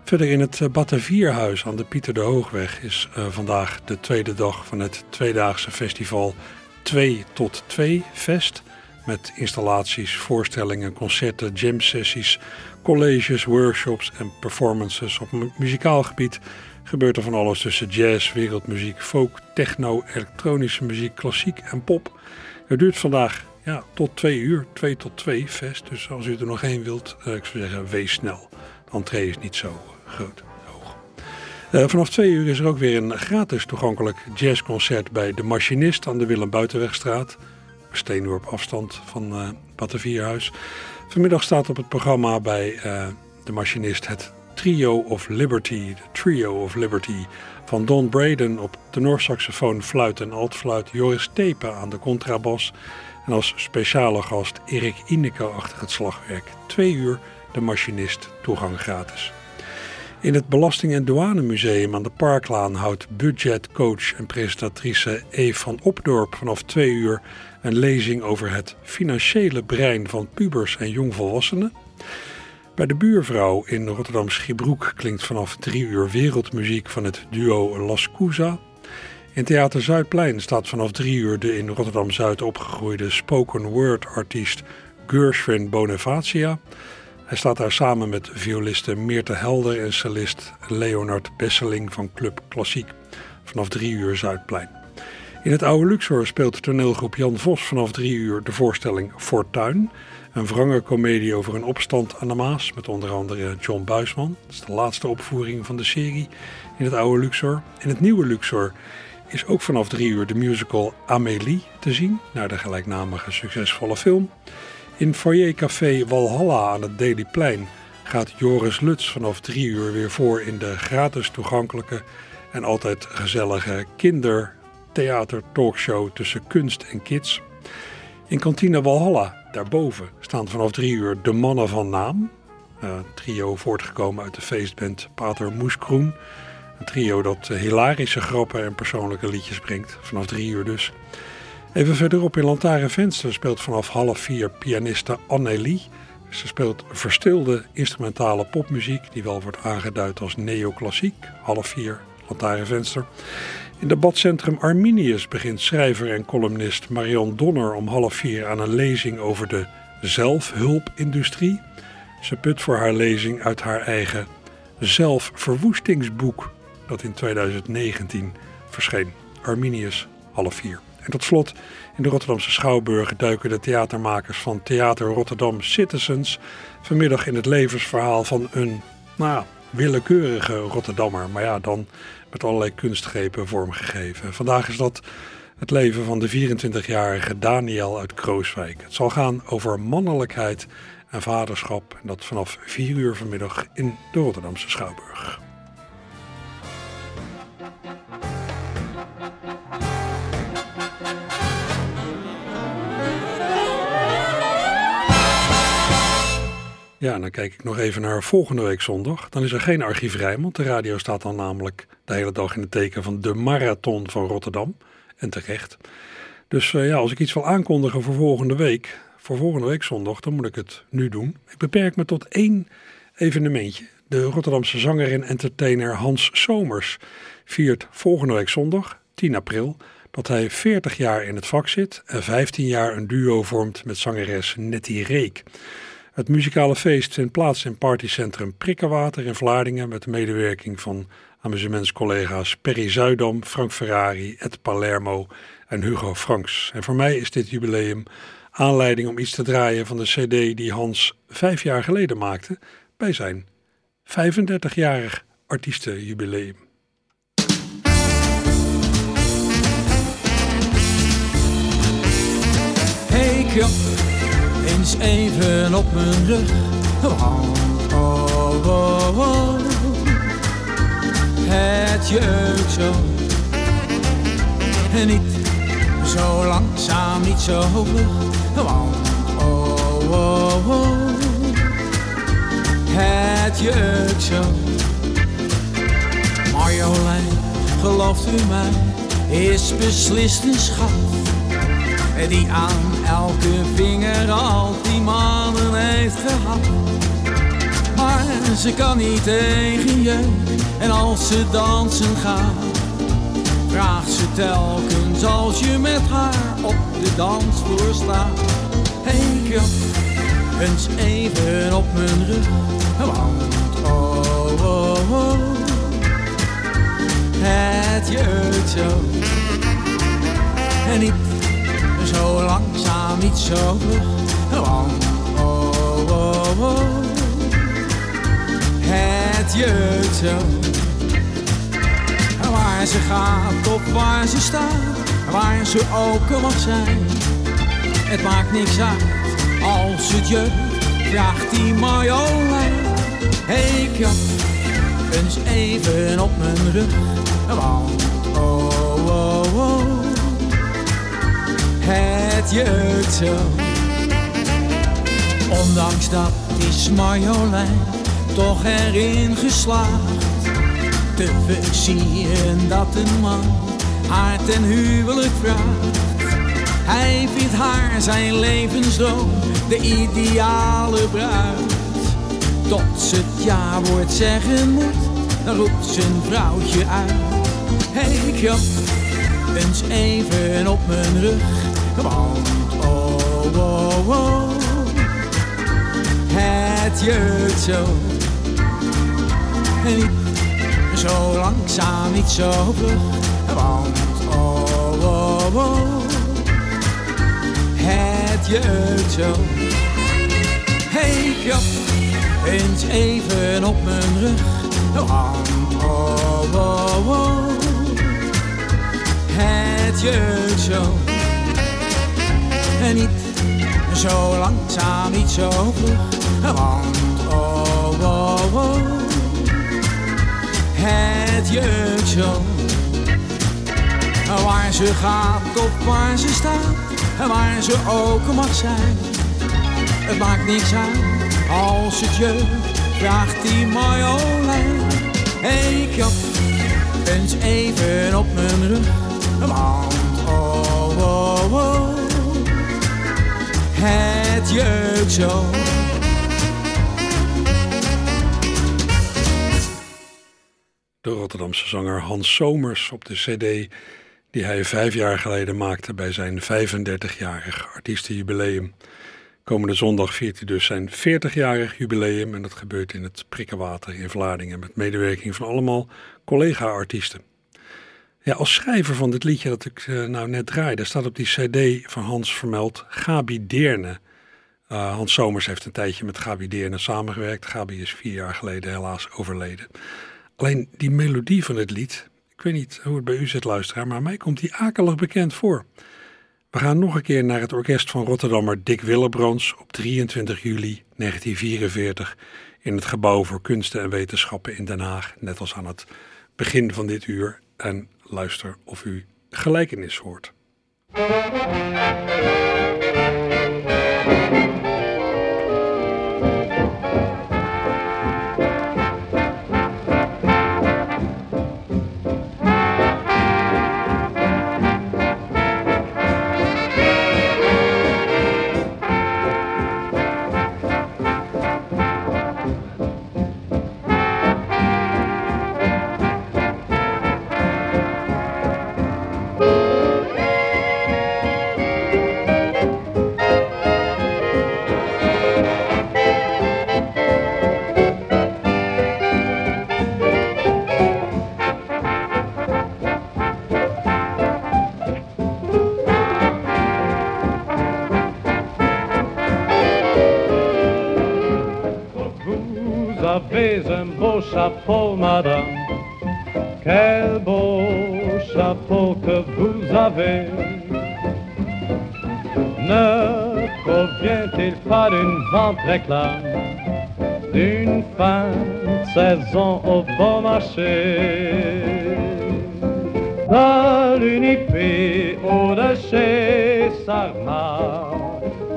[SPEAKER 1] Verder in het Batavierhuis aan de Pieter de Hoogweg is uh, vandaag de tweede dag van het tweedaagse festival 2 tot 2 Fest. Met installaties, voorstellingen, concerten, jam sessies, colleges, workshops en performances. Op muzikaal gebied gebeurt er van alles tussen jazz, wereldmuziek, folk, techno, elektronische muziek, klassiek en pop. Het duurt vandaag ja, tot 2 uur, 2 tot 2 Fest. Dus als u er nog één wilt, uh, ik zou zeggen, wees snel. De entree is niet zo groot. Hoog. Uh, vanaf twee uur is er ook weer een gratis toegankelijk jazzconcert bij De Machinist aan de Willem Buitenwegstraat. Een steenworp afstand van uh, Batavierhuis. Vanmiddag staat op het programma bij uh, De Machinist het Trio of Liberty. De Trio of Liberty van Don Braden op tenorsaxofoon, fluit en altfluit. Joris Tepe aan de contrabas. En als speciale gast Erik Ineke achter het slagwerk. Twee uur De Machinist, toegang gratis. In het Belasting- en Douanemuseum aan de Parklaan houdt budgetcoach en presentatrice Eve van Opdorp vanaf twee uur een lezing over het financiële brein van pubers en jongvolwassenen. Bij de buurvrouw in Rotterdam Schiebroek klinkt vanaf drie uur wereldmuziek van het duo Las Cusa. In Theater Zuidplein staat vanaf drie uur de in Rotterdam-Zuid opgegroeide spoken word artiest Gershwin Bonifacia. Hij staat daar samen met violiste Meerte Helder en cellist Leonard Besseling van Club Klassiek vanaf 3 uur Zuidplein. In het Oude Luxor speelt toneelgroep Jan Vos vanaf 3 uur de voorstelling Fortuin. Een wrange komedie over een opstand aan de Maas met onder andere John Buisman. Dat is de laatste opvoering van de serie in het Oude Luxor. In het Nieuwe Luxor is ook vanaf 3 uur de musical Amélie te zien, naar de gelijknamige succesvolle film. In Foyer Café Walhalla aan het Dailyplein gaat Joris Luts vanaf drie uur weer voor in de gratis toegankelijke en altijd gezellige kindertheater talkshow tussen kunst en kids. In kantine Walhalla, daarboven, staan vanaf drie uur de mannen van naam. Een trio voortgekomen uit de feestband Pater Moeskroen. Een trio dat hilarische grappen en persoonlijke liedjes brengt, vanaf drie uur dus. Even verderop in Lantaarnvenster speelt vanaf half vier pianiste Annelie. Ze speelt verstilde instrumentale popmuziek, die wel wordt aangeduid als neoclassiek. Half vier, Lantaarnvenster. In debatcentrum Arminius begint schrijver en columnist Marion Donner om half vier aan een lezing over de zelfhulpindustrie. Ze put voor haar lezing uit haar eigen zelfverwoestingsboek, dat in 2019 verscheen. Arminius, half vier. En tot slot, in de Rotterdamse Schouwburg duiken de theatermakers van Theater Rotterdam Citizens vanmiddag in het levensverhaal van een, nou, willekeurige Rotterdammer. Maar ja, dan met allerlei kunstgrepen vormgegeven. Vandaag is dat het leven van de 24-jarige Daniel uit Krooswijk. Het zal gaan over mannelijkheid en vaderschap. En dat vanaf 4 uur vanmiddag in de Rotterdamse Schouwburg. Ja, dan kijk ik nog even naar volgende week zondag. Dan is er geen archief Rijnmond. De radio staat dan namelijk de hele dag in het teken van de marathon van Rotterdam. En terecht. Dus uh, ja, als ik iets wil aankondigen voor volgende week, voor volgende week zondag, dan moet ik het nu doen. Ik beperk me tot één evenementje. De Rotterdamse zanger en entertainer Hans Somers viert volgende week zondag, 10 april, dat hij 40 jaar in het vak zit en 15 jaar een duo vormt met zangeres Nettie Reek. Het muzikale feest vindt plaats in partycentrum Prikkenwater in Vlaardingen met de medewerking van amusementscollega's Perry Zuidam, Frank Ferrari, Ed Palermo en Hugo Franks. En voor mij is dit jubileum aanleiding om iets te draaien van de cd die Hans vijf jaar geleden maakte bij zijn 35-jarig artiestenjubileum.
[SPEAKER 10] Hey eens even op mijn rug. Want oh, oh, oh. het jeukt zo. Niet zo langzaam, niet zo vlug, want oh, oh, oh. Het jeukt zo. Marjolein, gelooft u mij, is beslist een schat. Die aan elke vinger al die mannen heeft gehad. Maar ze kan niet tegen je en als ze dansen gaat, vraagt ze telkens als je met haar op de dansvloer staat. Hey krap, eens even op mijn rug, want oh, oh, oh, het jeukt zo. En niet zo langzaam, niet zo vlug, oh, oh, oh, het jeukt zo. Waar ze gaat of waar ze staat, waar ze ook mag zijn, het maakt niks uit als het jeukt, vraagt die Marjolein. Hey krap, eens even op mijn rug, oh, oh, oh Ondanks dat is Marjolein toch erin geslaagd. Te versieren dat een man haar ten huwelijk vraagt. Hij vindt haar zijn levensdroom, de ideale bruid. Tot ze het ja-woord zeggen moet, dan roept zijn vrouwtje uit. Hey krap, eens even op mijn rug want oh, oh, oh, het jeukt zo. Niet zo langzaam, niet zo vlug, want oh, oh, oh, het jeukt zo. Hey krap, eens even op mijn rug, want oh, oh, oh, het jeukt zo. Niet zo langzaam, niet zo vlug, want oh, oh, oh, het jeukt zo. Waar ze gaat of waar ze staat, en waar ze ook mag zijn. Het maakt niks uit als het jeukt, vraagt die Marjolein. Hey krap, eens even op mijn rug, want oh, oh, oh het jeukt.
[SPEAKER 1] De Rotterdamse zanger Hans Somers op de cd die hij vijf jaar geleden maakte bij zijn 35-jarig artiestenjubileum. Komende zondag viert hij dus zijn 40-jarig jubileum en dat gebeurt in het Prikkenwater in Vlaardingen met medewerking van allemaal collega-artiesten. Ja, als schrijver van dit liedje dat ik uh, nou net draaide, staat op die cd van Hans vermeld Gabi Deerne. Uh, Hans Somers heeft een tijdje met Gabi Deerne samengewerkt. Gabi is vier jaar geleden helaas overleden. Alleen die melodie van het lied, ik weet niet hoe het bij u zit luisteraar, maar mij komt die akelig bekend voor. We gaan nog een keer naar het orkest van Rotterdammer Dick Willebrands op 23 juli 1944 in het Gebouw voor Kunsten en Wetenschappen in Den Haag, net als aan het begin van dit uur. En luister of u gelijkenis hoort.
[SPEAKER 11] Chapeau, madame. Quel beau chapeau que vous avez. Ne provient-il pas d'une vente réclame d'une fin de saison au bon marché? De l'unipé au de chez Sarma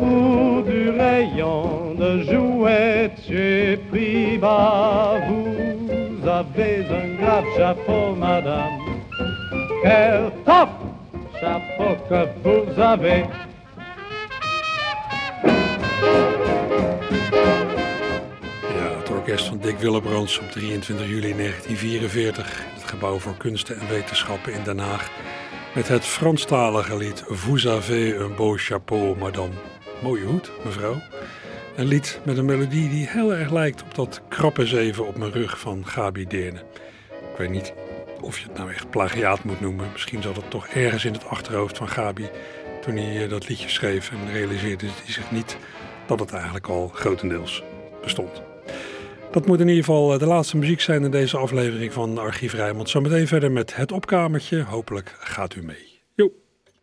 [SPEAKER 11] ou du rayon de jouets Priba, vous avez un grave chapeau, madame. Quel top chapeau que vous avez.
[SPEAKER 1] Ja, het orkest van Dick Willebrands op 23 juli 1944. Het gebouw voor kunsten en wetenschappen in Den Haag. Met het Franstalige lied Vous avez un beau chapeau, madame. Mooie hoed, mevrouw. Een lied met een melodie die heel erg lijkt op dat krappe zeven op mijn rug van Gabi Deerne. Ik weet niet of je het nou echt plagiaat moet noemen. Misschien zat het toch ergens in het achterhoofd van Gabi toen hij eh, dat liedje schreef en realiseerde hij zich niet dat het eigenlijk al grotendeels bestond. Dat moet in ieder geval eh, de laatste muziek zijn in deze aflevering van Archief Rijnmond. Zometeen verder met het opkamertje. Hopelijk gaat u mee.